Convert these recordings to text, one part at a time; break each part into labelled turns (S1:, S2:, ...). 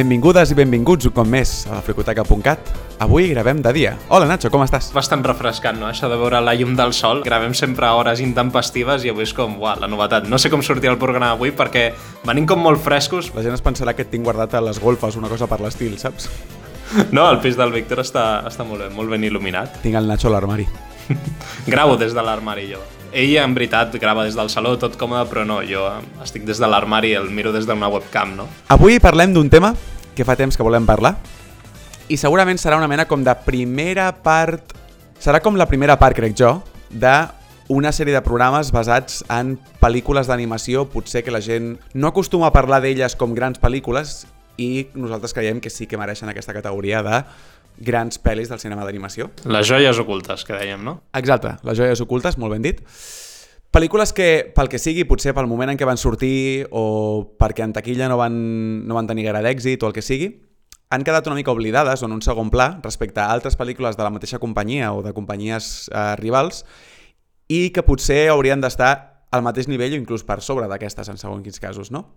S1: Benvingudes i benvinguts un cop més a la fricoteca.cat. Avui gravem de dia. Hola Nacho, com estàs?
S2: Bastant refrescant, no? Això de veure la llum del sol. Gravem sempre a hores intempestives i avui és com, uah, la novetat. No sé com sortirà el programa avui perquè venim com molt frescos.
S1: La gent es pensarà que et tinc guardat a les golfes, una cosa per l'estil, saps?
S2: No, el pis del Víctor està, està molt bé, molt ben il·luminat.
S1: Tinc el Nacho a l'armari.
S2: Gravo des de l'armari jo. Ell, en veritat, grava des del saló, tot còmode, però no, jo estic des de l'armari i el miro des d'una webcam, no?
S1: Avui parlem d'un tema que fa temps que volem parlar i segurament serà una mena com de primera part... Serà com la primera part, crec jo, de una sèrie de programes basats en pel·lícules d'animació, potser que la gent no acostuma a parlar d'elles com grans pel·lícules i nosaltres creiem que sí que mereixen aquesta categoria de grans pel·lis del cinema d'animació.
S2: Les joies ocultes, que dèiem, no?
S1: Exacte, les joies ocultes, molt ben dit. Pel·lícules que, pel que sigui, potser pel moment en què van sortir o perquè en taquilla no van, no van tenir gaire d'èxit o el que sigui, han quedat una mica oblidades o en un segon pla respecte a altres pel·lícules de la mateixa companyia o de companyies eh, rivals i que potser haurien d'estar al mateix nivell o inclús per sobre d'aquestes en segons quins casos, no?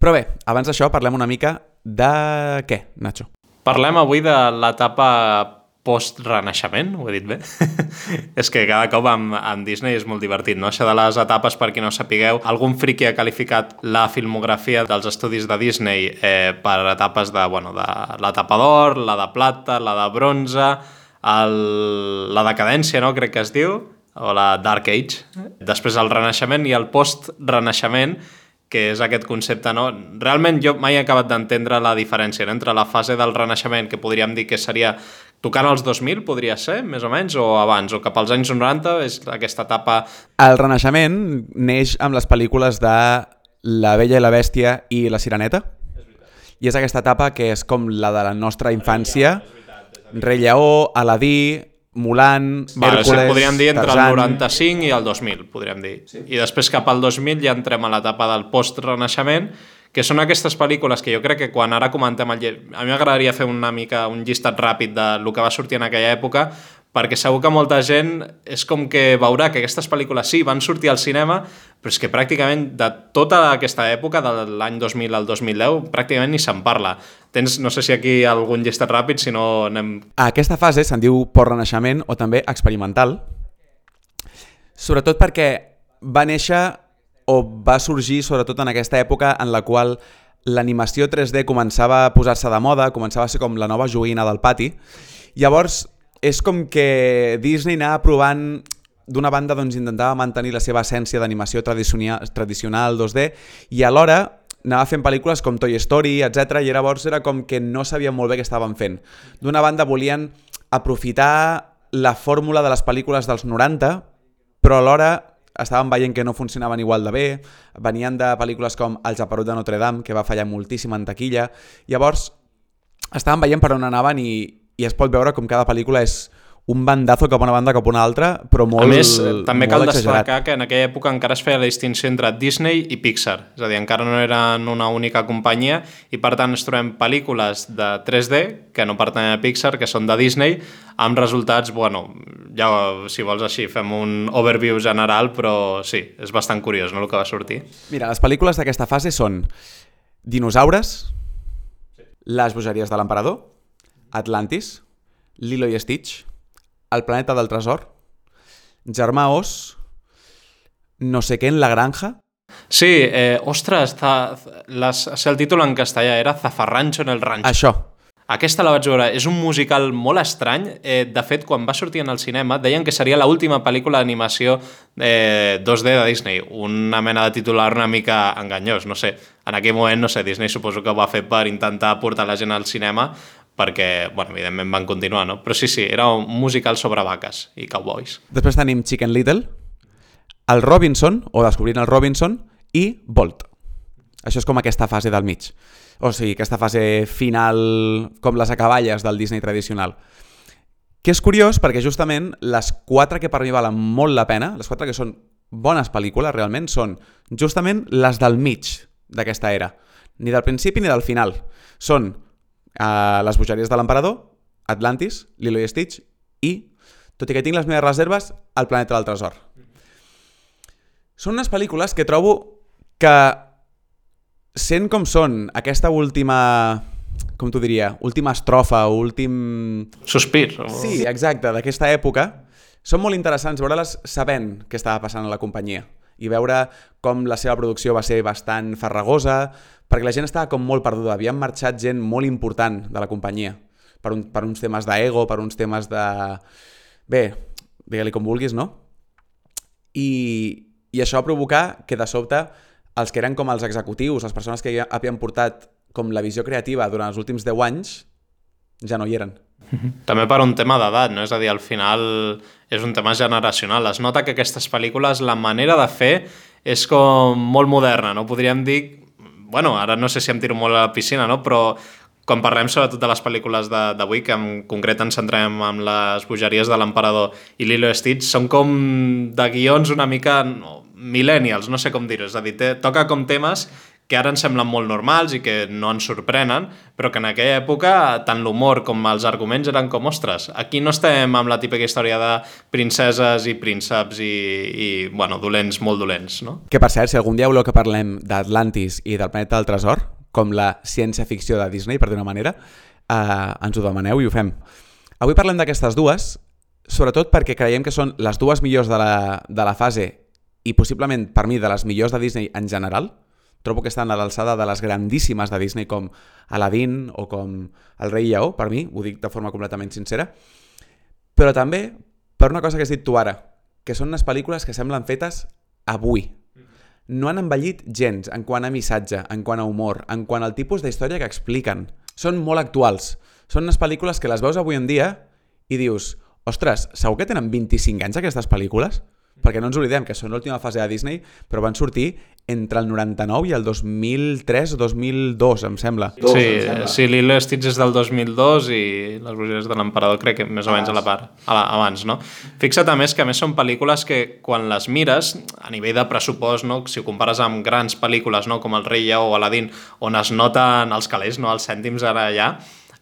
S1: Però bé, abans d'això parlem una mica de què, Nacho?
S2: Parlem avui de l'etapa post-renaixement, ho he dit bé? és que cada cop amb, amb Disney és molt divertit, no? Això de les etapes, per qui no sapigueu, algun friki ha qualificat la filmografia dels estudis de Disney eh, per etapes de, bueno, de l'etapa d'or, la de plata, la de bronze, el, la decadència, no? Crec que es diu, o la Dark Age. Després el renaixement i el post-renaixement, que és aquest concepte, no? Realment jo mai he acabat d'entendre la diferència entre la fase del renaixement, que podríem dir que seria tocant els 2000, podria ser, més o menys, o abans, o cap als anys 90, és aquesta etapa...
S1: El renaixement neix amb les pel·lícules de La Bella i la Bèstia i La Sireneta, i és aquesta etapa que és com la de la nostra infància, Rei Lleó, Aladí, Mulan,
S2: Vale,
S1: Hércules,
S2: podríem dir entre
S1: Tarzan...
S2: el 95 i el 2000, podríem dir. Sí. I després cap al 2000 ja entrem a l'etapa del post-renaixement, que són aquestes pel·lícules que jo crec que quan ara comentem el... A mi m'agradaria fer una mica un llistat ràpid de lo que va sortir en aquella època, perquè segur que molta gent és com que veurà que aquestes pel·lícules sí, van sortir al cinema, però és que pràcticament de tota aquesta època, de l'any 2000 al 2010, pràcticament ni se'n parla. Tens, no sé si aquí algun llistat ràpid, si no anem...
S1: A aquesta fase se'n diu post-renaixement o també experimental, sobretot perquè va néixer o va sorgir sobretot en aquesta època en la qual l'animació 3D començava a posar-se de moda, començava a ser com la nova joguina del pati. Llavors, és com que Disney anava provant d'una banda doncs, intentava mantenir la seva essència d'animació tradicional, tradicional 2D i alhora anava fent pel·lícules com Toy Story, etc. i llavors era com que no sabien molt bé què estaven fent. D'una banda volien aprofitar la fórmula de les pel·lícules dels 90, però alhora estaven veient que no funcionaven igual de bé, venien de pel·lícules com El Japerut de Notre Dame, que va fallar moltíssim en taquilla, llavors estaven veient per on anaven i, i es pot veure com cada pel·lícula és un bandazo cap a una banda cap a una altra, però molt
S2: a més, eh, també cal
S1: exagerat.
S2: destacar que en aquella època encara es feia la distinció entre Disney i Pixar, és a dir, encara no eren una única companyia i per tant ens trobem pel·lícules de 3D que no pertanyen a Pixar, que són de Disney, amb resultats, bueno, ja si vols així fem un overview general, però sí, és bastant curiós no, el que va sortir.
S1: Mira, les pel·lícules d'aquesta fase són Dinosaures, Les bogeries de l'emperador, Atlantis, Lilo i Stitch, El planeta del tresor, Germà Os, no sé què en la granja,
S2: Sí, eh, ostres, za, les, el títol en castellà era Zafarrancho en el rancho.
S1: això.
S2: Aquesta la vaig veure, és un musical molt estrany. Eh, de fet, quan va sortir en el cinema, deien que seria l'última pel·lícula d'animació eh, 2D de Disney. Una mena de titular una mica enganyós, no sé. En aquell moment, no sé, Disney suposo que ho va fer per intentar portar la gent al cinema, perquè, bueno, evidentment van continuar, no? Però sí, sí, era un musical sobre vaques i cowboys.
S1: Després tenim Chicken Little, el Robinson, o Descobrint el Robinson, i Bolt. Això és com aquesta fase del mig. O sigui, aquesta fase final, com les acaballes del Disney tradicional. Que és curiós perquè justament les quatre que per mi valen molt la pena, les quatre que són bones pel·lícules realment, són justament les del mig d'aquesta era. Ni del principi ni del final. Són uh, Les bogeries de l'emperador, Atlantis, Lilo i Stitch i, tot i que tinc les meves reserves, El planeta del tresor. Són unes pel·lícules que trobo que sent com són aquesta última com t'ho diria, última estrofa o últim...
S2: Sospir. O...
S1: Sí, exacte, d'aquesta època, són molt interessants veure-les sabent què estava passant a la companyia i veure com la seva producció va ser bastant farragosa, perquè la gent estava com molt perduda, havien marxat gent molt important de la companyia, per, un, per uns temes d'ego, per uns temes de... Bé, digue-li com vulguis, no? I, I això va provocar que de sobte els que eren com els executius, les persones que havien portat com la visió creativa durant els últims 10 anys ja no hi eren.
S2: També per un tema d'edat, no? És a dir, al final és un tema generacional. Es nota que aquestes pel·lícules, la manera de fer és com molt moderna, no? Podríem dir... Bueno, ara no sé si em tiro molt a la piscina, no? Però quan parlem sobretot de les pel·lícules d'avui, que en concret ens centrem en les bogeries de l'emperador i Lilo Stitch, són com de guions una mica no, millennials, no sé com dir-ho, és a dir, toca com temes que ara ens semblen molt normals i que no ens sorprenen, però que en aquella època tant l'humor com els arguments eren com, ostres, aquí no estem amb la típica història de princeses i prínceps i, i bueno, dolents, molt dolents, no?
S1: Que per cert, si algun dia voleu que parlem d'Atlantis i del planeta del tresor, com la ciència-ficció de Disney, per dir manera, eh, ens ho demaneu i ho fem. Avui parlem d'aquestes dues, sobretot perquè creiem que són les dues millors de la, de la fase i possiblement, per mi, de les millors de Disney en general, trobo que estan a l'alçada de les grandíssimes de Disney com Aladdin o com El rei Lleó, per mi, ho dic de forma completament sincera, però també per una cosa que has dit tu ara, que són unes pel·lícules que semblen fetes avui. No han envellit gens en quant a missatge, en quant a humor, en quant al tipus d'història que expliquen. Són molt actuals. Són unes pel·lícules que les veus avui en dia i dius, ostres, segur que tenen 25 anys aquestes pel·lícules? Perquè no ens oblidem que són l'última fase de Disney, però van sortir entre el 99 i el 2003 o 2002, em sembla.
S2: Sí, sí Lilo Stitch és del 2002 i Les bogeries de l'emperador crec que més o menys a la part, a la, abans, no? Fixa't a més que a més són pel·lícules que quan les mires, a nivell de pressupost, no? si ho compares amb grans pel·lícules no? com El rei Lleó o Aladdin, on es noten els calés, no? els cèntims ara allà,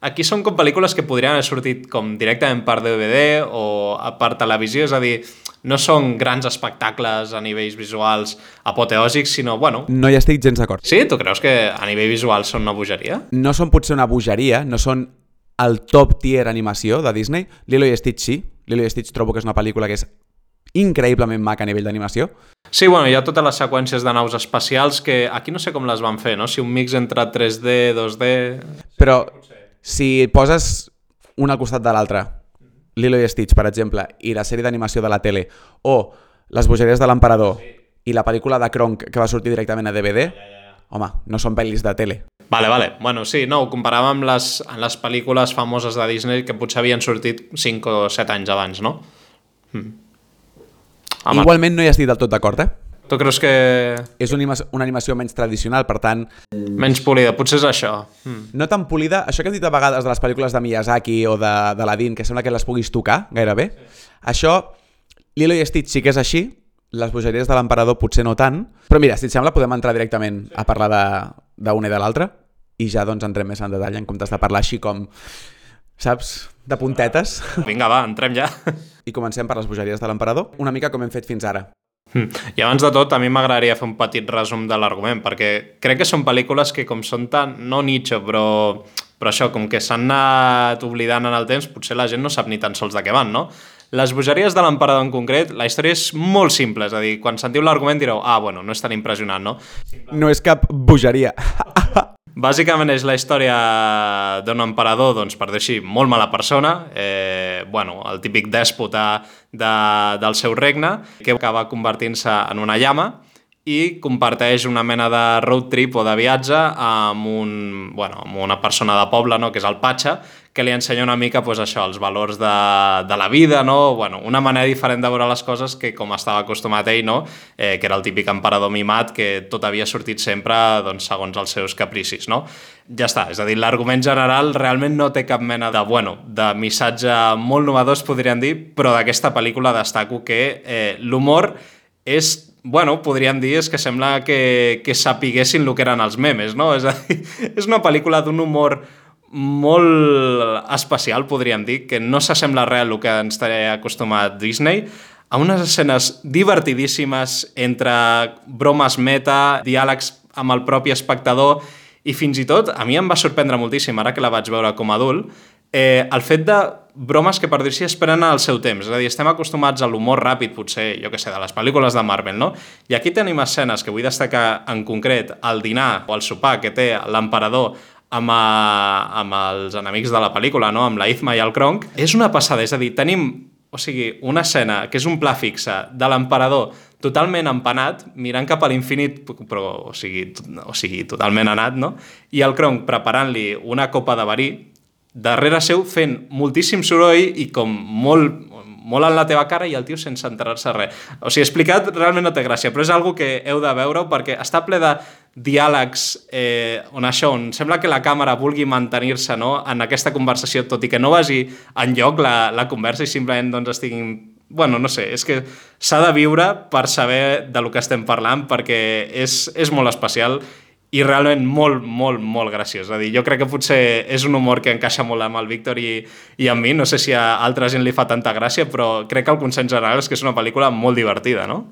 S2: aquí són com pel·lícules que podrien haver sortit com directament per DVD o per televisió, és a dir, no són grans espectacles a nivells visuals apoteòsics, sinó, bueno...
S1: No hi estic gens d'acord.
S2: Sí? Tu creus que a nivell visual són una bogeria?
S1: No són potser una bogeria, no són el top tier animació de Disney. Lilo i Stitch sí. Lilo i Stitch trobo que és una pel·lícula que és increïblement maca a nivell d'animació.
S2: Sí, bueno, hi ha totes les seqüències de naus espacials que aquí no sé com les van fer, no? Si un mix entre 3D, 2D...
S1: Però si poses un al costat de l'altre Lilo i Stitch, per exemple, i la sèrie d'animació de la tele, o Les bogeries de l'emperador sí. i la pel·lícula de Kronk que va sortir directament a DVD, ja, ja, ja. home, no són pel·lis de tele.
S2: Vale, vale. Bueno, sí, no, ho comparàvem amb les, amb les pel·lícules famoses de Disney que potser havien sortit 5 o 7 anys abans, no?
S1: Mm. Igualment no hi estic del tot d'acord, eh?
S2: Tu creus que...
S1: És una, animació, una animació menys tradicional, per tant...
S2: Menys polida, potser és això.
S1: Mm. No tan polida, això que has dit a vegades de les pel·lícules de Miyazaki o de, de l'Adin, que sembla que les puguis tocar, gairebé. Sí. Això, Lilo i Stitch sí que és així, les bogeries de l'emperador potser no tant, però mira, si et sembla podem entrar directament a parlar d'una i de l'altra i ja doncs entrem més en detall en comptes de parlar així com, saps, de puntetes.
S2: Vinga, va, entrem ja.
S1: I comencem per les bogeries de l'emperador, una mica com hem fet fins ara.
S2: Hmm. I abans de tot, a mi m'agradaria fer un petit resum de l'argument, perquè crec que són pel·lícules que com són tan, no nicho, però, però això, com que s'han anat oblidant en el temps, potser la gent no sap ni tan sols de què van, no? Les bogeries de l'emperador en concret, la història és molt simple, és a dir, quan sentiu l'argument direu, ah, bueno, no és tan impressionant, no?
S1: No és cap bogeria.
S2: Bàsicament és la història d'un emperador, doncs, per dir així, molt mala persona, eh, bueno, el típic dèspota de, del seu regne, que acaba convertint-se en una llama i comparteix una mena de road trip o de viatge amb, un, bueno, amb una persona de poble, no?, que és el Patxa, que li ensenya una mica pues, això, els valors de, de la vida, no? bueno, una manera diferent de veure les coses que com estava acostumat ell, no? eh, que era el típic emperador mimat que tot havia sortit sempre doncs, segons els seus capricis. No? Ja està, és a dir, l'argument general realment no té cap mena de, bueno, de missatge molt novedós, podríem dir, però d'aquesta pel·lícula destaco que eh, l'humor és bueno, podríem dir és que sembla que, que sapiguessin el que eren els memes, no? És a dir, és una pel·lícula d'un humor molt especial, podríem dir, que no s'assembla res al que ens té acostumat Disney, a unes escenes divertidíssimes entre bromes meta, diàlegs amb el propi espectador i fins i tot a mi em va sorprendre moltíssim, ara que la vaig veure com a adult, eh, el fet de bromes que per dir-s'hi esperen al seu temps. És a dir, estem acostumats a l'humor ràpid, potser, jo que sé, de les pel·lícules de Marvel, no? I aquí tenim escenes que vull destacar en concret, el dinar o el sopar que té l'emperador amb, a, amb els enemics de la pel·lícula, no? amb la Izma i el Kronk, és una passada. És a dir, tenim o sigui, una escena que és un pla fixe de l'emperador totalment empanat, mirant cap a l'infinit, però, o sigui, o sigui, totalment anat, no? I el Kronk preparant-li una copa de verí, darrere seu fent moltíssim soroll i com molt, molt en la teva cara i el tio sense enterar-se res. O sigui, explicat realment no té gràcia, però és algo que heu de veure perquè està ple de diàlegs eh, on això, on sembla que la càmera vulgui mantenir-se no? en aquesta conversació, tot i que no vagi en lloc la, la conversa i simplement doncs, estiguin bueno, no sé, és que s'ha de viure per saber de lo que estem parlant perquè és, és molt especial i realment molt, molt, molt graciós. És a dir, jo crec que potser és un humor que encaixa molt amb el Víctor i, i amb mi. No sé si a altra gent li fa tanta gràcia, però crec que el consens general és que és una pel·lícula molt divertida, no?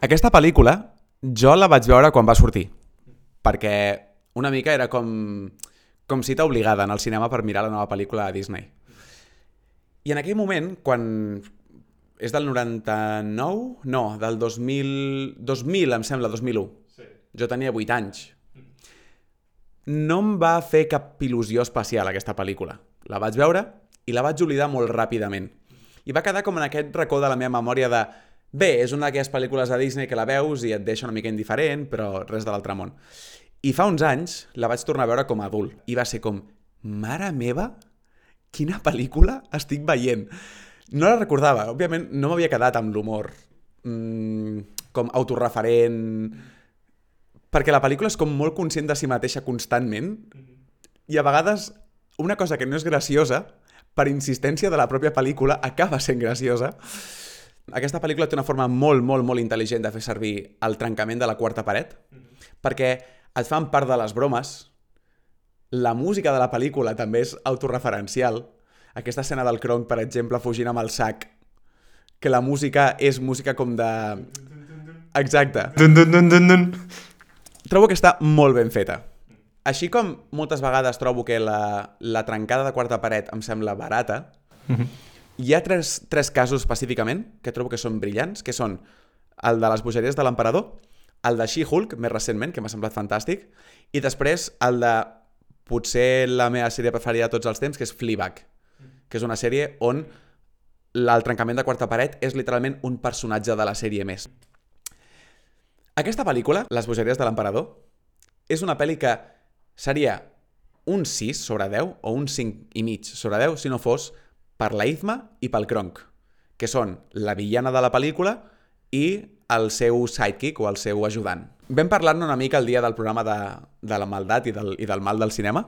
S1: Aquesta pel·lícula jo la vaig veure quan va sortir, perquè una mica era com, com cita obligada en el cinema per mirar la nova pel·lícula de Disney. I en aquell moment, quan és del 99? No, del 2000, 2000 em sembla, 2001. Sí. Jo tenia 8 anys no em va fer cap il·lusió especial aquesta pel·lícula. La vaig veure i la vaig oblidar molt ràpidament. I va quedar com en aquest racó de la meva memòria de bé, és una d'aquelles pel·lícules de Disney que la veus i et deixa una mica indiferent, però res de l'altre món. I fa uns anys la vaig tornar a veure com a adult i va ser com, mare meva, quina pel·lícula estic veient? No la recordava, òbviament no m'havia quedat amb l'humor mmm, com autorreferent, perquè la pel·lícula és com molt conscient de si mateixa constantment i a vegades una cosa que no és graciosa, per insistència de la pròpia pel·lícula, acaba sent graciosa. Aquesta pel·lícula té una forma molt, molt, molt intel·ligent de fer servir el trencament de la quarta paret, perquè et fan part de les bromes, la música de la pel·lícula també és autorreferencial. Aquesta escena del Kronk, per exemple, fugint amb el sac, que la música és música com de... Exacte. Dun, dun, dun, dun, dun trobo que està molt ben feta. Així com moltes vegades trobo que la, la trencada de quarta paret em sembla barata, mm -hmm. Hi ha tres, tres casos específicament que trobo que són brillants, que són el de les bogeries de l'emperador, el de She-Hulk, més recentment, que m'ha semblat fantàstic, i després el de potser la meva sèrie preferida de tots els temps, que és Fleabag, que és una sèrie on el trencament de quarta paret és literalment un personatge de la sèrie més. Aquesta pel·lícula, Les bogeries de l'emperador, és una pel·li que seria un 6 sobre 10 o un 5 i mig sobre 10 si no fos per la Izma i pel Kronk, que són la villana de la pel·lícula i el seu sidekick o el seu ajudant. Vam parlar-ne una mica el dia del programa de, de la maldat i del, i del mal del cinema,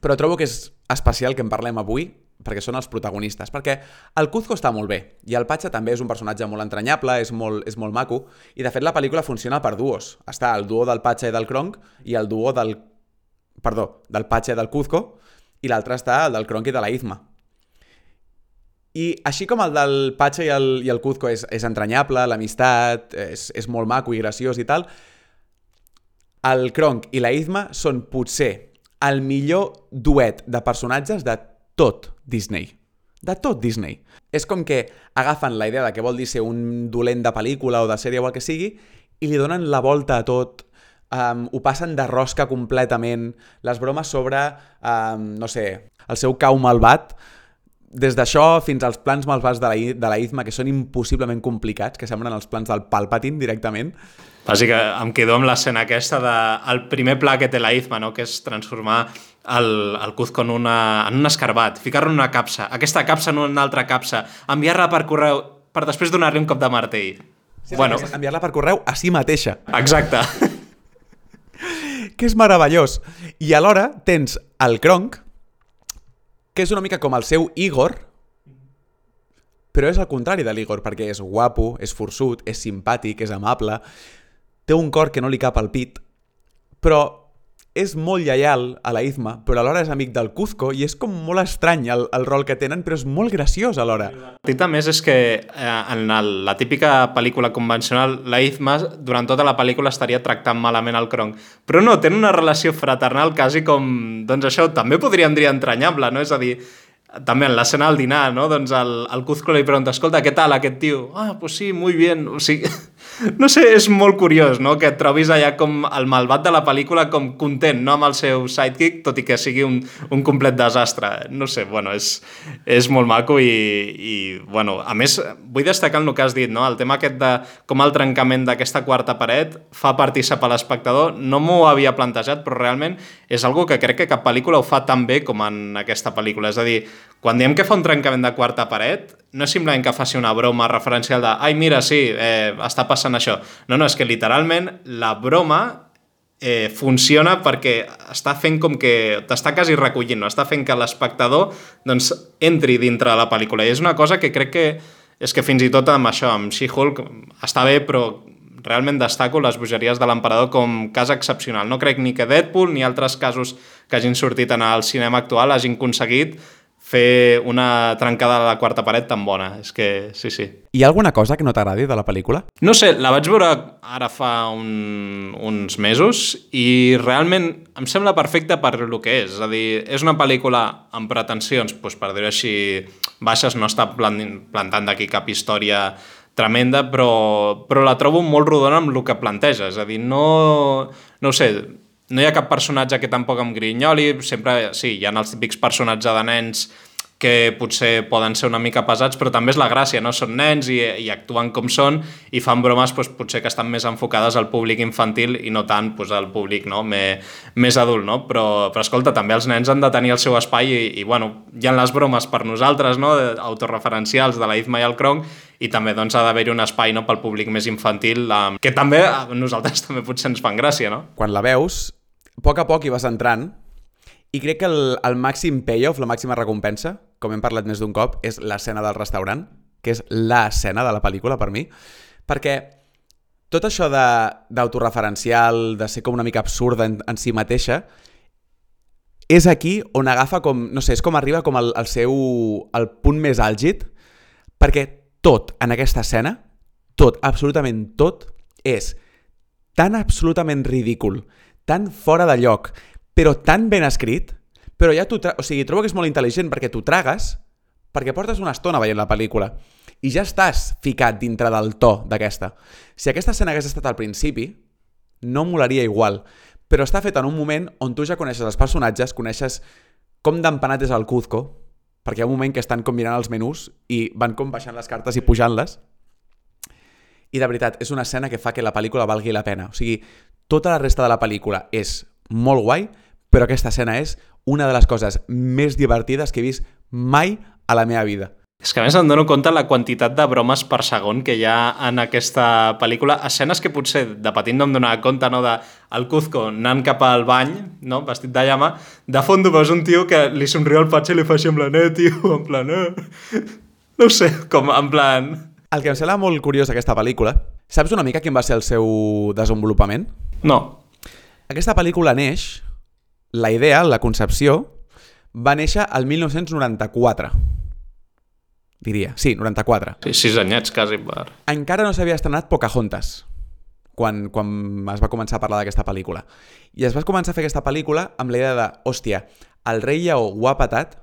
S1: però trobo que és especial que en parlem avui perquè són els protagonistes, perquè el Cuzco està molt bé, i el Patxa també és un personatge molt entranyable, és molt, és molt maco, i de fet la pel·lícula funciona per duos. Està el duo del Patxa i del Kronk, i el duo del... perdó, del Patxa i del Cuzco, i l'altre està el del Kronk i de la Izma. I així com el del Patxa i el, i el Cuzco és, és entranyable, l'amistat, és, és molt maco i graciós i tal, el Kronk i la Izma són potser el millor duet de personatges de tot Disney. De tot Disney. És com que agafen la idea de què vol dir ser un dolent de pel·lícula o de sèrie o el que sigui i li donen la volta a tot, um, ho passen de rosca completament, les bromes sobre, um, no sé, el seu cau malvat, des d'això fins als plans malvats de la, de la Izma, que són impossiblement complicats, que semblen els plans del Palpatine directament.
S2: Bàsicament, em quedo amb l'escena aquesta de el primer pla que té la Izma, no? que és transformar el, el Cuzco en, una, en un escarbat, ficar-lo en una capsa, aquesta capsa en una altra capsa, enviar-la per correu per després donar-li un cop de martell.
S1: Sí, bueno. Enviar-la per correu a si mateixa.
S2: Exacte.
S1: que és meravellós. I alhora tens el Kronk, que és una mica com el seu Igor, però és el contrari de l'Igor, perquè és guapo, és forçut, és simpàtic, és amable, té un cor que no li cap al pit, però és molt lleial a la Izma, però alhora és amic del Cuzco i és com molt estrany el, el rol que tenen, però és molt graciós alhora.
S2: El a més és que eh, en el, la típica pel·lícula convencional, la Izma durant tota la pel·lícula estaria tractant malament el Kronk. Però no, tenen una relació fraternal quasi com... Doncs això també podríem dir entranyable, no? És a dir, també en l'escena del dinar, no? Doncs el, el Cuzco li pregunta, escolta, què tal aquest tio? Ah, pues sí, muy bien. O sigui, no sé, és molt curiós, no?, que et trobis allà com el malvat de la pel·lícula com content, no?, amb el seu sidekick, tot i que sigui un, un complet desastre. No sé, bueno, és, és molt maco i, i, bueno, a més, vull destacar el que has dit, no?, el tema aquest de com el trencament d'aquesta quarta paret fa participar l'espectador, no m'ho havia plantejat, però realment és algo que crec que cap pel·lícula ho fa tan bé com en aquesta pel·lícula. És a dir, quan diem que fa un trencament de quarta paret, no és simplement que faci una broma referencial de ai, mira, sí, eh, està passant això. No, no, és que literalment la broma eh, funciona perquè està fent com que t'està quasi recollint, no? està fent que l'espectador doncs, entri dintre la pel·lícula. I és una cosa que crec que és que fins i tot amb això, amb She-Hulk, està bé, però realment destaco les bogeries de l'emperador com cas excepcional. No crec ni que Deadpool ni altres casos que hagin sortit en el cinema actual hagin aconseguit fer una trencada de la quarta paret tan bona. És que sí, sí.
S1: Hi ha alguna cosa que no t'agradi de la pel·lícula?
S2: No sé, la vaig veure ara fa un, uns mesos i realment em sembla perfecta per lo que és. És a dir, és una pel·lícula amb pretensions, doncs, per dir-ho així, baixes, no està plantant d'aquí cap història tremenda, però, però la trobo molt rodona amb el que planteja. És a dir, no, no ho sé, no hi ha cap personatge que tampoc em grinyoli, sempre, sí, hi ha els típics personatges de nens que potser poden ser una mica pesats, però també és la gràcia, no? Són nens i, i actuen com són i fan bromes doncs, potser que estan més enfocades al públic infantil i no tant doncs, al públic no? més, més adult, no? Però, però escolta, també els nens han de tenir el seu espai i, i bueno, hi ha les bromes per nosaltres, no? autorreferencials de la Izma i el Kronk, i també doncs, ha d'haver-hi un espai no? pel públic més infantil, que també a nosaltres també potser ens fan gràcia, no?
S1: Quan la veus, a poc a poc hi vas entrant i crec que el, el màxim payoff, la màxima recompensa, com hem parlat més d'un cop, és l'escena del restaurant, que és l'escena de la pel·lícula per mi, perquè tot això d'autoreferencial, de, de ser com una mica absurda en, en si mateixa, és aquí on agafa com, no sé, és com arriba com el, el seu, el punt més àlgid, perquè tot en aquesta escena, tot, absolutament tot, és tan absolutament ridícul, tan fora de lloc, però tan ben escrit, però ja t'ho... O sigui, trobo que és molt intel·ligent perquè t'ho tragues, perquè portes una estona veient la pel·lícula i ja estàs ficat dintre del to d'aquesta. Si aquesta escena hagués estat al principi, no molaria igual, però està fet en un moment on tu ja coneixes els personatges, coneixes com d'empanat és el Cuzco, perquè hi ha un moment que estan com mirant els menús i van com baixant les cartes i pujant-les, i de veritat, és una escena que fa que la pel·lícula valgui la pena. O sigui, tota la resta de la pel·lícula és molt guai, però aquesta escena és una de les coses més divertides que he vist mai a la meva vida.
S2: És que a més em dono compte la quantitat de bromes per segon que hi ha en aquesta pel·lícula. Escenes que potser de petit no em donava compte, no? De el Cuzco anant cap al bany, no? vestit de llama, de fons veus un tio que li somriu al patxe i li fa així en plan, eh, tio, en plan, eh. No sé, com en plan...
S1: El que em sembla molt curiós d'aquesta pel·lícula, saps una mica quin va ser el seu desenvolupament?
S2: No.
S1: Aquesta pel·lícula neix, la idea, la concepció, va néixer al 1994. Diria, sí, 94.
S2: Sí, sis anyets quasi per...
S1: Encara no s'havia estrenat Pocahontas quan, quan es va començar a parlar d'aquesta pel·lícula. I es va començar a fer aquesta pel·lícula amb la idea de, hòstia, el rei lleó ho ha patat,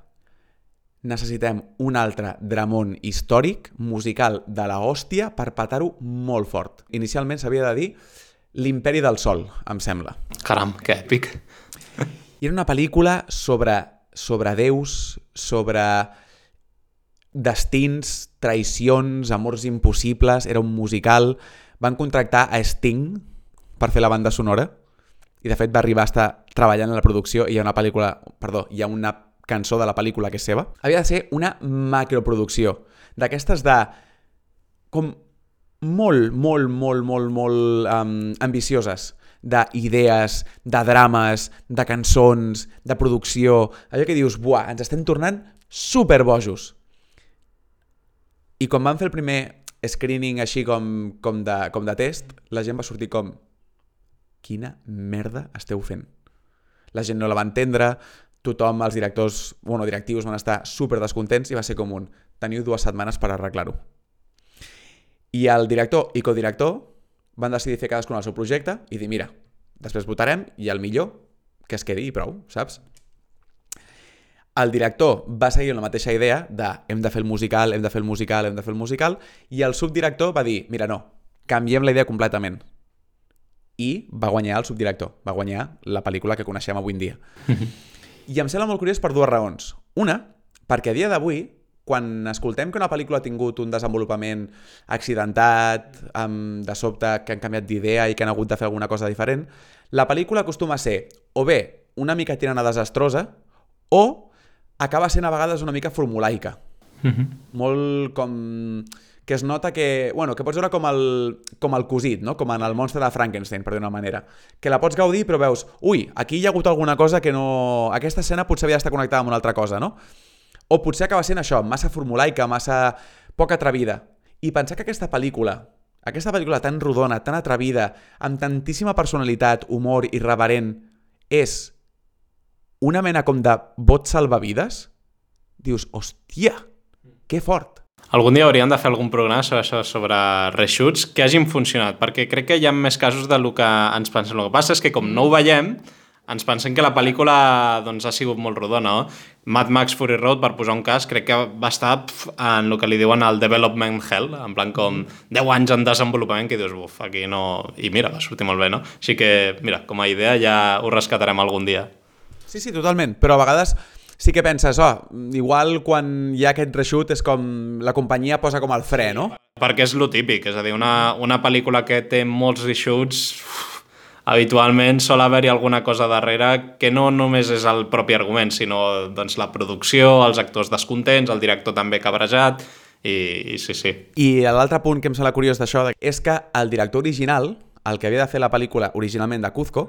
S1: necessitem un altre dramón històric, musical de la hòstia, per patar-ho molt fort. Inicialment s'havia de dir L'imperi del sol, em sembla.
S2: Caram, que èpic.
S1: I era una pel·lícula sobre, sobre déus, sobre destins, traïcions, amors impossibles, era un musical. Van contractar a Sting per fer la banda sonora i de fet va arribar a estar treballant en la producció i hi ha una pel·lícula, perdó, hi ha una cançó de la pel·lícula que és seva. Havia de ser una macroproducció, d'aquestes de com molt, molt, molt, molt, molt um, ambicioses d'idees, de drames, de cançons, de producció, allò que dius, buah, ens estem tornant superbojos. I quan van fer el primer screening així com, com, de, com de test, la gent va sortir com quina merda esteu fent? la gent no la va entendre, tothom, els directors, bueno, directius van estar super descontents i va ser com un teniu dues setmanes per arreglar-ho. I el director i codirector van decidir fer cadascun el seu projecte i dir, mira, després votarem i el millor que es quedi i prou, saps? El director va seguir la mateixa idea de hem de fer el musical, hem de fer el musical, hem de fer el musical, i el subdirector va dir, mira, no, canviem la idea completament. I va guanyar el subdirector, va guanyar la pel·lícula que coneixem avui en dia. I em sembla molt curiós per dues raons. Una, perquè a dia d'avui, quan escoltem que una pel·lícula ha tingut un desenvolupament accidentat, amb, de sobte que han canviat d'idea i que han hagut de fer alguna cosa diferent, la pel·lícula acostuma a ser o bé una mica tirant a desastrosa o acaba sent a vegades una mica formulaica. Mm -hmm. Molt com que es nota que, bueno, que pots veure com el, com el cosit, no? com en el monstre de Frankenstein, per dir una manera. Que la pots gaudir, però veus, ui, aquí hi ha hagut alguna cosa que no... Aquesta escena potser havia d'estar connectada amb una altra cosa, no? O potser acaba sent això, massa formulaica, massa poc atrevida. I pensar que aquesta pel·lícula, aquesta pel·lícula tan rodona, tan atrevida, amb tantíssima personalitat, humor i reverent, és una mena com de bot salvavides, dius, hòstia, que fort.
S2: Algun dia hauríem de fer algun programa sobre això, sobre reshoots que hagin funcionat, perquè crec que hi ha més casos del que ens pensem. El que passa és que com no ho veiem, ens pensem que la pel·lícula doncs, ha sigut molt rodona. No? Mad Max Fury Road, per posar un cas, crec que va estar en el que li diuen el development hell, en plan com 10 anys en desenvolupament, que dius, buf, aquí no... I mira, va sortir molt bé, no? Així que, mira, com a idea ja ho rescatarem algun dia.
S1: Sí, sí, totalment, però a vegades sí que penses, oh, igual quan hi ha aquest reshoot és com la companyia posa com el fre, no?
S2: Perquè és lo típic, és a dir, una, una pel·lícula que té molts reshoots habitualment sol haver-hi alguna cosa darrere que no només és el propi argument, sinó doncs, la producció, els actors descontents, el director també cabrejat, i, i sí, sí.
S1: I l'altre punt que em sembla curiós d'això és que el director original, el que havia de fer la pel·lícula originalment de Cuzco,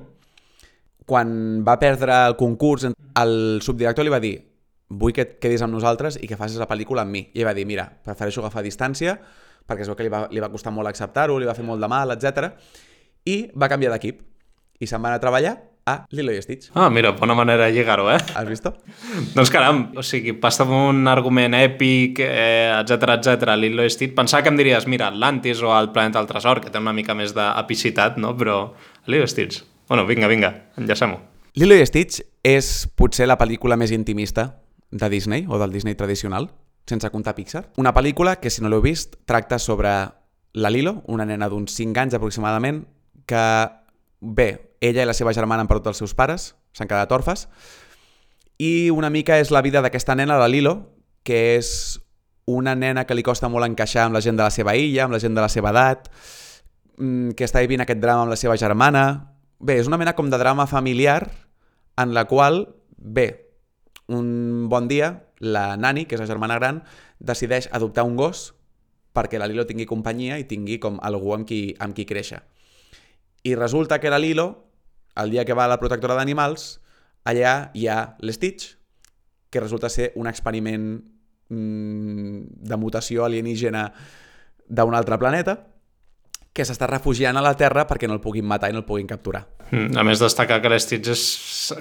S1: quan va perdre el concurs, el subdirector li va dir vull que et quedis amb nosaltres i que facis la pel·lícula amb mi. I va dir, mira, prefereixo agafar distància, perquè es veu que li va, li va costar molt acceptar-ho, li va fer molt de mal, etc. I va canviar d'equip. I se'n va anar a treballar a Lilo i Stitch.
S2: Ah, mira, bona manera de lligar-ho, eh?
S1: Has vist?
S2: doncs caram, o sigui, passa d'un argument èpic, eh, etc etc. Lilo i Stitch, pensava que em diries, mira, Atlantis o el Planeta del Tresor, que té una mica més d'epicitat, no? Però Lilo i Stitch, Bueno, vinga, vinga, enllaçem-ho.
S1: Lilo i Stitch és potser la pel·lícula més intimista de Disney, o del Disney tradicional, sense comptar Pixar. Una pel·lícula que, si no l'heu vist, tracta sobre la Lilo, una nena d'uns 5 anys aproximadament, que, bé, ella i la seva germana han perdut els seus pares, s'han quedat orfes, i una mica és la vida d'aquesta nena, la Lilo, que és una nena que li costa molt encaixar amb la gent de la seva illa, amb la gent de la seva edat, mm, que està vivint aquest drama amb la seva germana, Bé, és una mena com de drama familiar en la qual, bé, un bon dia, la Nani, que és la germana gran, decideix adoptar un gos perquè la Lilo tingui companyia i tingui com algú amb qui, amb qui créixer. I resulta que la Lilo, el dia que va a la protectora d'animals, allà hi ha l'Stitch, que resulta ser un experiment mmm, de mutació alienígena d'un altre planeta, que s'està refugiant a la Terra perquè no el puguin matar i no el puguin capturar.
S2: Mm, a més, destacar que l'Stitch és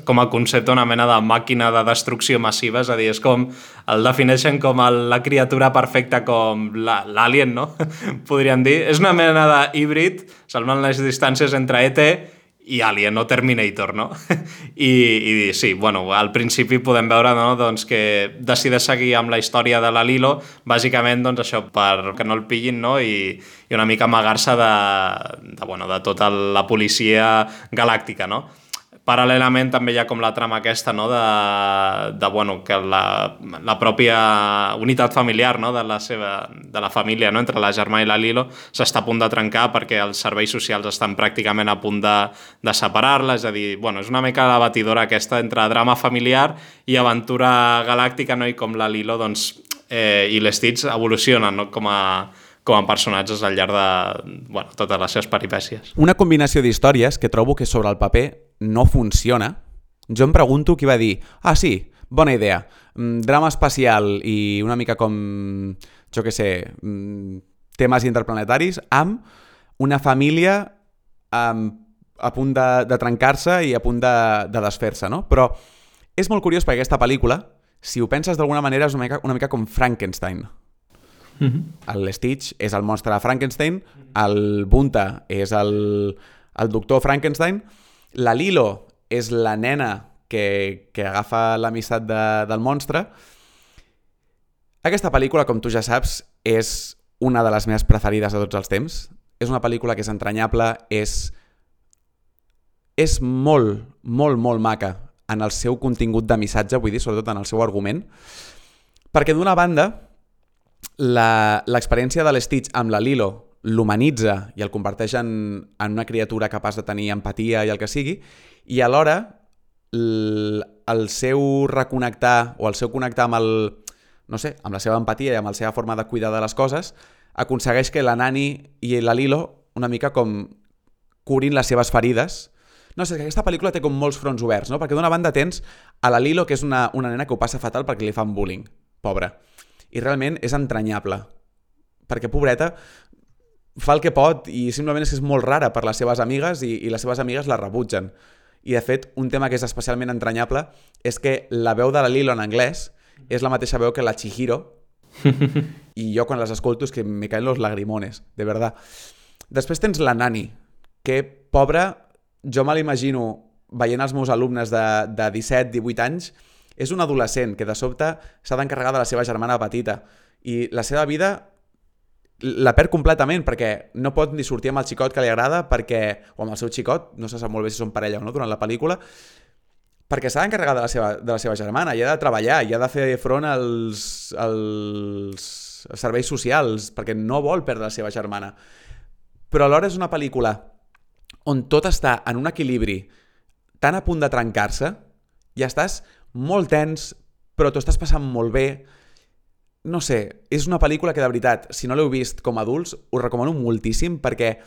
S2: com a concepte una mena de màquina de destrucció massiva, és a dir, és com el defineixen com el, la criatura perfecta com l'alien, no? Podríem dir. És una mena d'híbrid, salvant les distàncies entre ET i Alien, no Terminator, no? I, I sí, bueno, al principi podem veure no, doncs, que decideix seguir amb la història de la Lilo, bàsicament doncs, això per que no el pillin no? I, i una mica amagar-se de, de, bueno, de tota la policia galàctica, no? Paral·lelament també hi ha com la trama aquesta no? de, de bueno, que la, la pròpia unitat familiar no? de, la seva, de la família no? entre la germà i la Lilo s'està a punt de trencar perquè els serveis socials estan pràcticament a punt de, de separar-la, és a dir, bueno, és una mica la batidora aquesta entre drama familiar i aventura galàctica no? i com la Lilo doncs, eh, i les Stitch evolucionen no? com a com a personatges al llarg de bueno, totes les seves peripècies.
S1: Una combinació d'històries que trobo que sobre el paper no funciona. Jo em pregunto qui va dir, ah sí, bona idea, mm, drama espacial i una mica com, jo que sé, mm, temes interplanetaris amb una família amb a punt de, de trencar-se i a punt de, de desfer-se, no? Però és molt curiós perquè aquesta pel·lícula, si ho penses d'alguna manera, és una mica, una mica com Frankenstein. Mm -hmm. El Stitch és el monstre de Frankenstein, el Bunta és el, el doctor Frankenstein, la Lilo és la nena que, que agafa l'amistat de, del monstre. Aquesta pel·lícula, com tu ja saps, és una de les meves preferides de tots els temps. És una pel·lícula que és entranyable, és, és molt, molt, molt maca en el seu contingut de missatge, vull dir, sobretot en el seu argument, perquè d'una banda, l'experiència de l'Stitch amb la Lilo l'humanitza i el converteix en, en una criatura capaç de tenir empatia i el que sigui, i alhora el, el seu reconnectar o el seu connectar amb el, no sé, amb la seva empatia i amb la seva forma de cuidar de les coses, aconsegueix que la Nani i la Lilo una mica com curin les seves ferides no sé, que aquesta pel·lícula té com molts fronts oberts, no? Perquè d'una banda tens a la Lilo, que és una, una nena que ho passa fatal perquè li fan bullying, pobra. I realment és entranyable. Perquè, pobreta, fa el que pot i simplement és que és molt rara per les seves amigues i, i les seves amigues la rebutgen. I, de fet, un tema que és especialment entranyable és que la veu de la Lilo en anglès és la mateixa veu que la Chihiro i jo quan les escolto és que me caen los lagrimones, de verdad. Després tens la Nani, que, pobra, jo me l'imagino veient els meus alumnes de, de 17-18 anys, és un adolescent que de sobte s'ha d'encarregar de la seva germana petita i la seva vida la perd completament perquè no pot ni sortir amb el xicot que li agrada perquè, o amb el seu xicot, no se sap molt bé si són parella o no durant la pel·lícula, perquè s'ha d'encarregar de, la seva, de la seva germana i ha de treballar i ha de fer front als, als serveis socials perquè no vol perdre la seva germana. Però alhora és una pel·lícula on tot està en un equilibri tan a punt de trencar-se, ja estàs molt tens, però t'ho estàs passant molt bé. No sé, és una pel·lícula que de veritat, si no l'heu vist com a adults, us recomano moltíssim perquè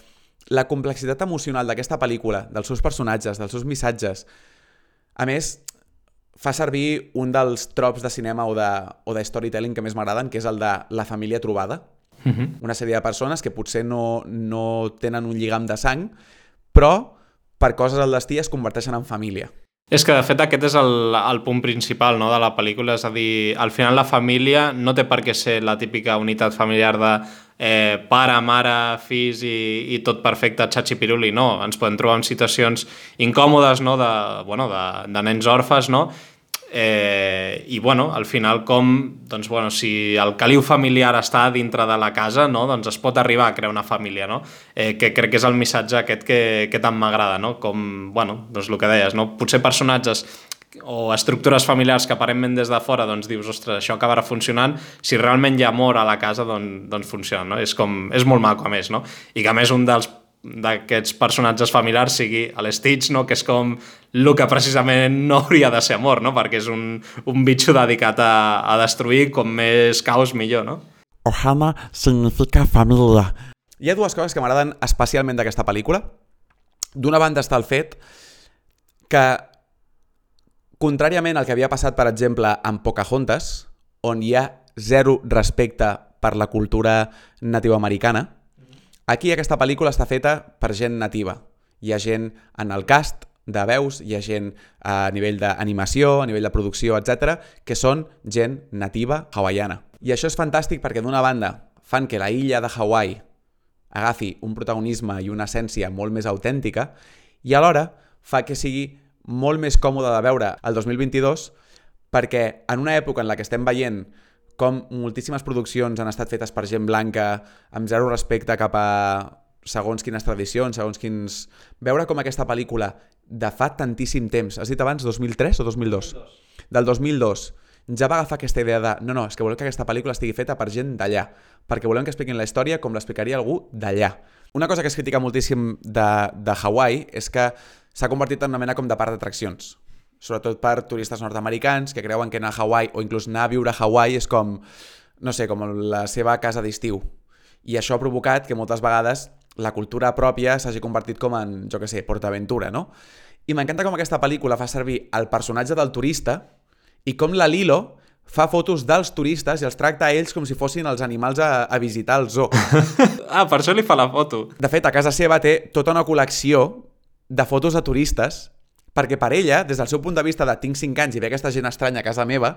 S1: la complexitat emocional d'aquesta pel·lícula, dels seus personatges, dels seus missatges, a més, fa servir un dels trops de cinema o de, o de storytelling que més m'agraden, que és el de la família trobada. Uh mhm. -huh. Una sèrie de persones que potser no, no tenen un lligam de sang, però per coses al destí es converteixen en família.
S2: És que, de fet, aquest és el, el punt principal no, de la pel·lícula, és a dir, al final la família no té per què ser la típica unitat familiar de eh, pare, mare, fills i, i tot perfecte, xatxi piruli, no. Ens podem trobar en situacions incòmodes, no?, de, bueno, de, de nens orfes, no?, Eh, I, bueno, al final, com, doncs, bueno, si el caliu familiar està dintre de la casa, no? doncs es pot arribar a crear una família, no? Eh, que crec que és el missatge aquest que, que tant m'agrada, no? Com, bueno, doncs el que deies, no? Potser personatges o estructures familiars que aparentment des de fora doncs dius, ostres, això acabarà funcionant, si realment hi ha amor a la casa, doncs, doncs funciona, no? És, com, és molt maco, a més, no? I que a més un dels d'aquests personatges familiars sigui l'Stitch, no? que és com el que precisament no hauria de ser amor, no? perquè és un, un bitxo dedicat a, a destruir, com més caos millor. No?
S1: Ohana significa família. Hi ha dues coses que m'agraden especialment d'aquesta pel·lícula. D'una banda està el fet que, contràriament al que havia passat, per exemple, amb Pocahontas, on hi ha zero respecte per la cultura nativoamericana, Aquí aquesta pel·lícula està feta per gent nativa. Hi ha gent en el cast de veus, hi ha gent a nivell d'animació, a nivell de producció, etc, que són gent nativa hawaiana. I això és fantàstic perquè d'una banda fan que la illa de Hawaii agafi un protagonisme i una essència molt més autèntica i alhora fa que sigui molt més còmode de veure el 2022 perquè en una època en la que estem veient com moltíssimes produccions han estat fetes per gent blanca amb zero respecte cap a segons quines tradicions, segons quins... Veure com aquesta pel·lícula de fa tantíssim temps, has dit abans 2003 o 2002? 2002. Del 2002, ja va agafar aquesta idea de no, no, és que volem que aquesta pel·lícula estigui feta per gent d'allà, perquè volem que expliquin la història com l'explicaria algú d'allà. Una cosa que es critica moltíssim de, de Hawaii és que s'ha convertit en una mena com de parc d'atraccions sobretot per turistes nord-americans que creuen que anar a Hawaii o inclús anar a viure a Hawaii és com, no sé, com la seva casa d'estiu. I això ha provocat que moltes vegades la cultura pròpia s'hagi convertit com en, jo que sé, PortAventura, no? I m'encanta com aquesta pel·lícula fa servir el personatge del turista i com la Lilo fa fotos dels turistes i els tracta a ells com si fossin els animals a, a visitar el zoo.
S2: ah, per això li fa la foto.
S1: De fet, a casa seva té tota una col·lecció de fotos de turistes, perquè per ella, des del seu punt de vista de tinc 5 anys i ve aquesta gent estranya a casa meva,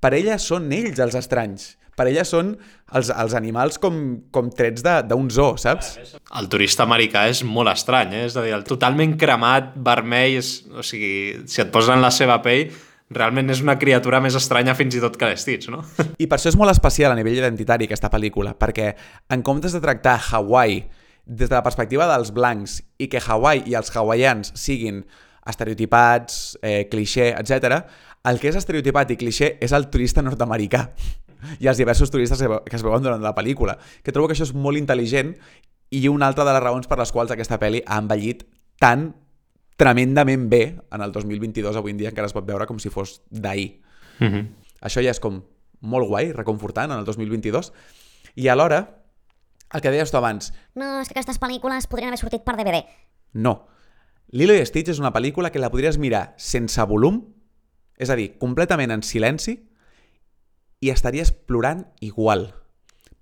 S1: per ella són ells els estranys. Per ella són els, els animals com, com trets de- d'un zoo, saps?
S2: El turista americà és molt estrany, eh? és a dir, el totalment cremat, vermell, és, o sigui, si et poses en la seva pell, realment és una criatura més estranya fins i tot que les Stitch, no?
S1: I per això és molt especial a nivell identitari aquesta pel·lícula, perquè en comptes de tractar Hawaii des de la perspectiva dels blancs i que Hawaii i els hawaians siguin estereotipats, eh, cliché, etc, el que és estereotipat i cliché és el turista nord-americà i els diversos turistes que es veuen durant la pel·lícula, que trobo que això és molt intel·ligent i una altra de les raons per les quals aquesta pel·li ha envellit tan tremendament bé en el 2022, avui en dia encara es pot veure com si fos d'ahir.
S2: Mm -hmm.
S1: Això ja és com molt guai, reconfortant en el 2022. I alhora, el que deies tu abans,
S3: No, és que aquestes pel·lícules podrien haver sortit per DVD.
S1: no. Lilo i Stitch és una pel·lícula que la podries mirar sense volum, és a dir, completament en silenci, i estaries plorant igual.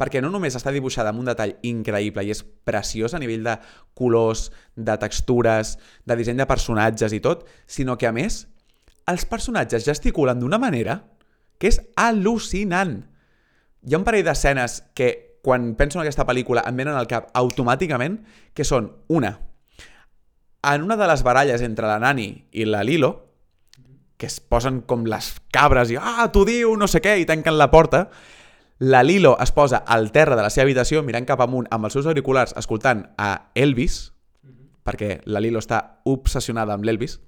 S1: Perquè no només està dibuixada amb un detall increïble i és preciós a nivell de colors, de textures, de disseny de personatges i tot, sinó que, a més, els personatges gesticulen d'una manera que és al·lucinant. Hi ha un parell d'escenes que, quan penso en aquesta pel·lícula, em venen al cap automàticament, que són, una, en una de les baralles entre la Nani i la Lilo, que es posen com les cabres i ah, t'ho diu, no sé què, i tanquen la porta, la Lilo es posa al terra de la seva habitació mirant cap amunt amb els seus auriculars escoltant a Elvis, perquè la Lilo està obsessionada amb l'Elvis,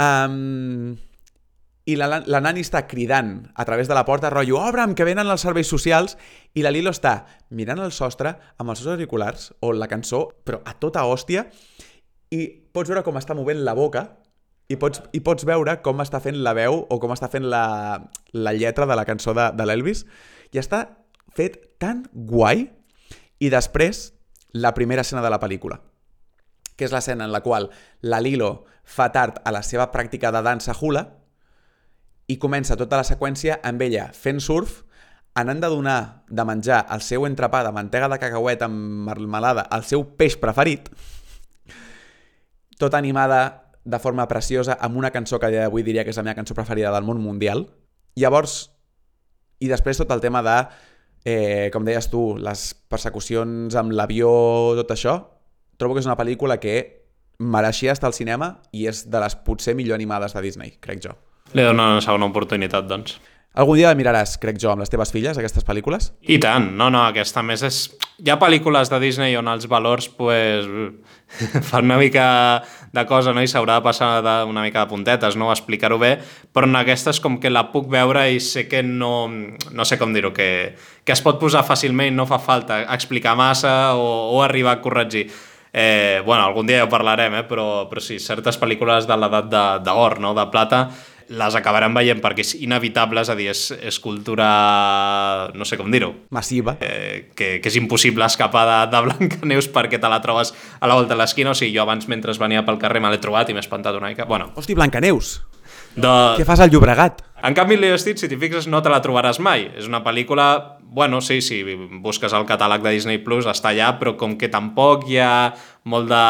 S1: um, i la, la Nani està cridant a través de la porta, rotllo, obre'm, que venen els serveis socials, i la Lilo està mirant el sostre amb els seus auriculars, o la cançó, però a tota hòstia, i pots veure com està movent la boca, i pots, i pots veure com està fent la veu o com està fent la, la lletra de la cançó de, de l'Elvis, i està fet tan guai, i després, la primera escena de la pel·lícula, que és l'escena en la qual la Lilo fa tard a la seva pràctica de dansa hula, i comença tota la seqüència amb ella fent surf, anant de donar de menjar el seu entrepà de mantega de cacauet amb marmelada al seu peix preferit, tota animada de forma preciosa amb una cançó que a dia d'avui diria que és la meva cançó preferida del món mundial. Llavors, i després tot el tema de, eh, com deies tu, les persecucions amb l'avió, tot això, trobo que és una pel·lícula que mereixia estar al cinema i és de les potser millor animades de Disney, crec jo.
S2: Li dono una segona oportunitat, doncs.
S1: Algun dia la miraràs, crec jo, amb les teves filles, aquestes pel·lícules?
S2: I tant, no, no, aquesta més és... Hi ha pel·lícules de Disney on els valors pues, fan una mica de cosa no? i s'haurà de passar de, una mica de puntetes, no? explicar-ho bé, però en aquestes com que la puc veure i sé que no, no sé com dir-ho, que, que es pot posar fàcilment, no fa falta explicar massa o, o arribar a corregir. Eh, bueno, algun dia ja ho parlarem, eh? però, però sí, certes pel·lícules de l'edat d'or, no? de plata, les acabarem veient perquè és inevitable, és a dir, és, és cultura... no sé com dir-ho,
S1: Massiva.
S2: eh, que, que és impossible escapar de, de Blancaneus perquè te la trobes a la volta de l'esquina, o sigui, jo abans mentre venia pel carrer me l'he trobat i m'he espantat una mica. Bueno,
S1: Hosti, Blancaneus!
S2: de...
S1: Què fas al Llobregat?
S2: En canvi, Lilo Stitch, si t'hi fixes, no te la trobaràs mai. És una pel·lícula, bueno, sí, sí, busques el catàleg de Disney Plus, està allà, però com que tampoc hi ha molt de,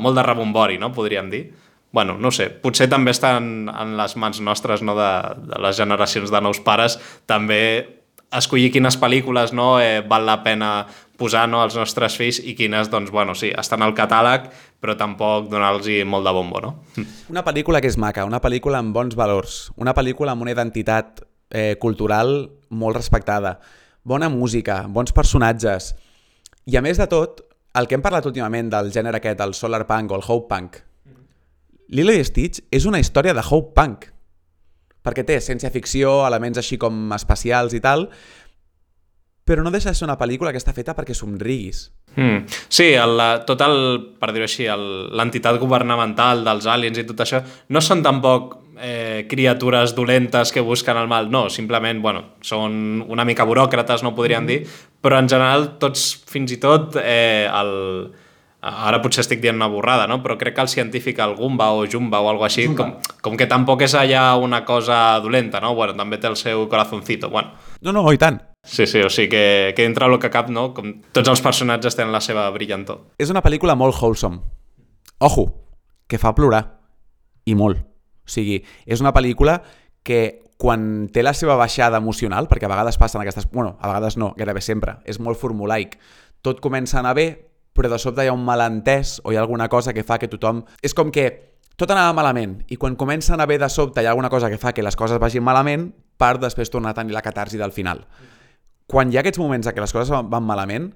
S2: molt de rebombori, no?, podríem dir. Bueno, no sé, potser també està en, en les mans nostres, no?, de, de les generacions de nous pares, també escollir quines pel·lícules no eh, val la pena posar no, als nostres fills i quines, doncs, bueno, sí, estan al catàleg, però tampoc donar-los molt de bombo, no?
S1: Una pel·lícula que és maca, una pel·lícula amb bons valors, una pel·lícula amb una identitat eh, cultural molt respectada, bona música, bons personatges, i a més de tot, el que hem parlat últimament del gènere aquest, el solar punk o el hope punk, Lilo i Stitch és una història de hope punk, perquè té ciència-ficció, elements així com espacials i tal, però no deixa de ser una pel·lícula que està feta perquè somriguis.
S2: Mm. Sí, el, tot el, per dir-ho així, l'entitat governamental dels aliens i tot això, no són tampoc eh, criatures dolentes que busquen el mal, no, simplement, bueno, són una mica buròcrates, no podríem dir, però en general tots, fins i tot, eh, el, ara potser estic dient una borrada, no? però crec que el científic, el Gumba o Jumba o alguna així, com, com que tampoc és allà una cosa dolenta, no? Bueno, també té el seu corazoncito, bueno.
S1: No, no, i tant.
S2: Sí, sí, o sigui que, que dintre el que cap, no? Com tots els personatges tenen la seva brillantor.
S1: És una pel·lícula molt wholesome. ojo, que fa plorar. I molt. O sigui, és una pel·lícula que quan té la seva baixada emocional, perquè a vegades passen aquestes... Bueno, a vegades no, gairebé sempre. És molt formulaic. Tot comença a anar bé, però de sobte hi ha un malentès o hi ha alguna cosa que fa que tothom... És com que tot anava malament i quan comença a anar bé de sobte hi ha alguna cosa que fa que les coses vagin malament per després tornar a tenir la catarsi del final. Quan hi ha aquests moments en què les coses van malament,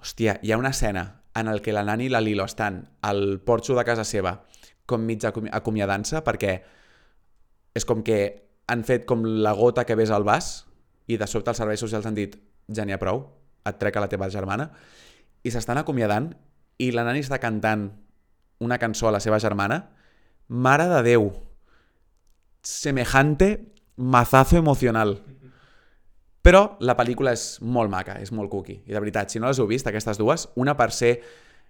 S1: hòstia, hi ha una escena en el que la Nani i la Lilo estan al porxo de casa seva com mig acomi acomiadant-se perquè és com que han fet com la gota que ves al vas i de sobte els serveis socials han dit ja n'hi ha prou, et trec a la teva germana i s'estan acomiadant i la Nani està cantant una cançó a la seva germana Mare de Déu semejante mazazo emocional però la pel·lícula és molt maca, és molt cookie. I de veritat, si no les heu vist, aquestes dues, una per ser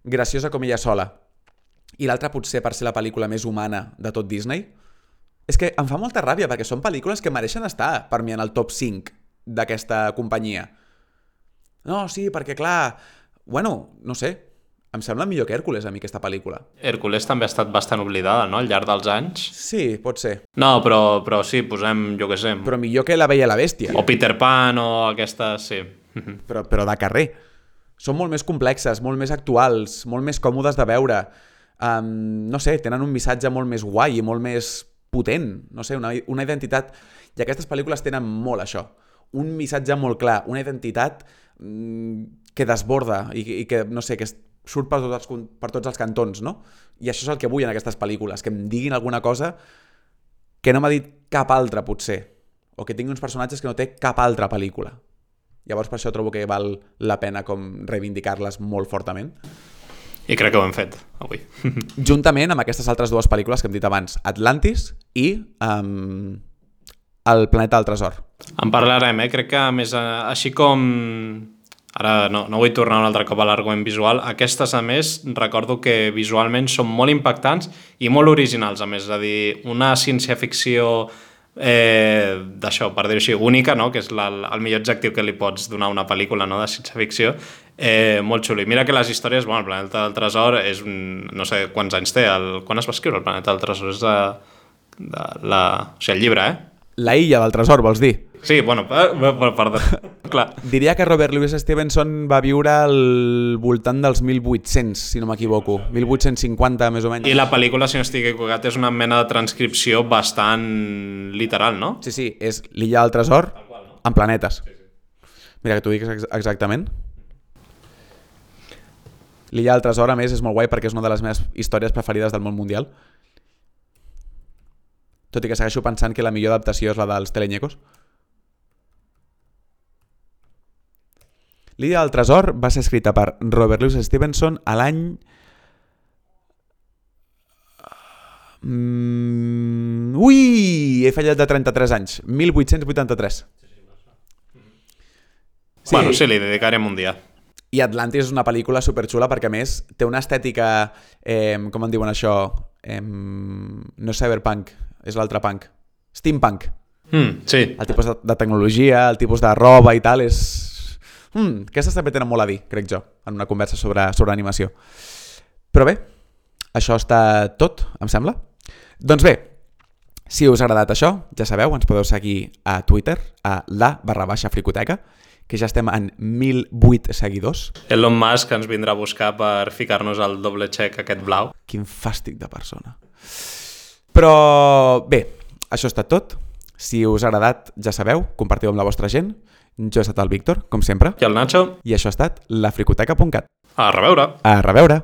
S1: graciosa com ella sola i l'altra potser per ser la pel·lícula més humana de tot Disney, és que em fa molta ràbia perquè són pel·lícules que mereixen estar per mi en el top 5 d'aquesta companyia. No, sí, perquè clar... Bueno, no sé, em sembla millor que Hèrcules a mi aquesta pel·lícula.
S2: Hércules també ha estat bastant oblidada, no?, al llarg dels anys.
S1: Sí, pot ser.
S2: No, però, però sí, posem, jo què sé,
S1: Però millor que La Bella i la Bèstia.
S2: o Peter Pan o aquestes, sí.
S1: Però, però de carrer. Són molt més complexes, molt més actuals, molt més còmodes de veure. Um, no sé, tenen un missatge molt més guai i molt més potent. No sé, una, una identitat... I aquestes pel·lícules tenen molt això. Un missatge molt clar, una identitat que desborda i, i que, no sé, que surt per tots, els, per tots els cantons, no? I això és el que vull en aquestes pel·lícules, que em diguin alguna cosa que no m'ha dit cap altra, potser. O que tingui uns personatges que no té cap altra pel·lícula. Llavors per això trobo que val la pena com reivindicar-les molt fortament.
S2: I crec que ho hem fet, avui.
S1: Juntament amb aquestes altres dues pel·lícules que hem dit abans, Atlantis i um, El planeta del tresor.
S2: En parlarem, eh? Crec que, a més, eh, així com... Ara no, no vull tornar un altre cop a l'argument visual. Aquestes, a més, recordo que visualment són molt impactants i molt originals, a més. És a dir, una ciència-ficció eh, d'això, per dir-ho així, única, no? que és la, el millor objectiu que li pots donar a una pel·lícula no? de ciència-ficció, eh, molt xulo. I mira que les històries, bueno, el Planeta del Tresor és un, no sé quants anys té, el, quan es va escriure el Planeta del Tresor? És de, de la, o sigui, el llibre, eh?
S1: La illa del tresor, vols dir?
S2: Sí, bueno, eh, perdó. Clar.
S1: Diria que Robert Louis Stevenson va viure al voltant dels 1800, si no m'equivoco. 1850, més o menys.
S2: I la pel·lícula, si no estic equivocat, és una mena de transcripció bastant literal, no?
S1: Sí, sí, és l'illa del tresor en planetes. Mira, que t'ho dic ex- exactament. L'illa del tresor, a més, és molt guai perquè és una de les meves històries preferides del món mundial. Tot i que segueixo pensant que la millor adaptació és la dels telenyecos. L'illa del tresor va ser escrita per Robert Louis Stevenson a l'any... Mm, ui! He fallat de 33 anys. 1883.
S2: Sí. Bueno, sí, li dedicarem un dia.
S1: I Atlantis és una pel·lícula superxula perquè, més, té una estètica... Eh, com en diuen això? Eh, no cyberpunk, és l'altre punk. Steampunk.
S2: Mm, sí.
S1: El tipus de, de tecnologia, el tipus de roba i tal, és... Mm, aquestes també tenen molt a dir, crec jo, en una conversa sobre, sobre animació. Però bé, això està tot, em sembla. Doncs bé, si us ha agradat això, ja sabeu, ens podeu seguir a Twitter, a la barra baixa fricoteca, que ja estem en 1.008 seguidors.
S2: Elon Musk ens vindrà a buscar per ficar-nos el doble check aquest blau.
S1: Quin fàstic de persona. Però bé, això està tot. Si us ha agradat, ja sabeu, compartiu amb la vostra gent. Jo he estat el Víctor, com sempre,
S2: I el Nacho,
S1: i això ha estat lafricoteca.cat.
S2: a reveure!
S1: A reveure!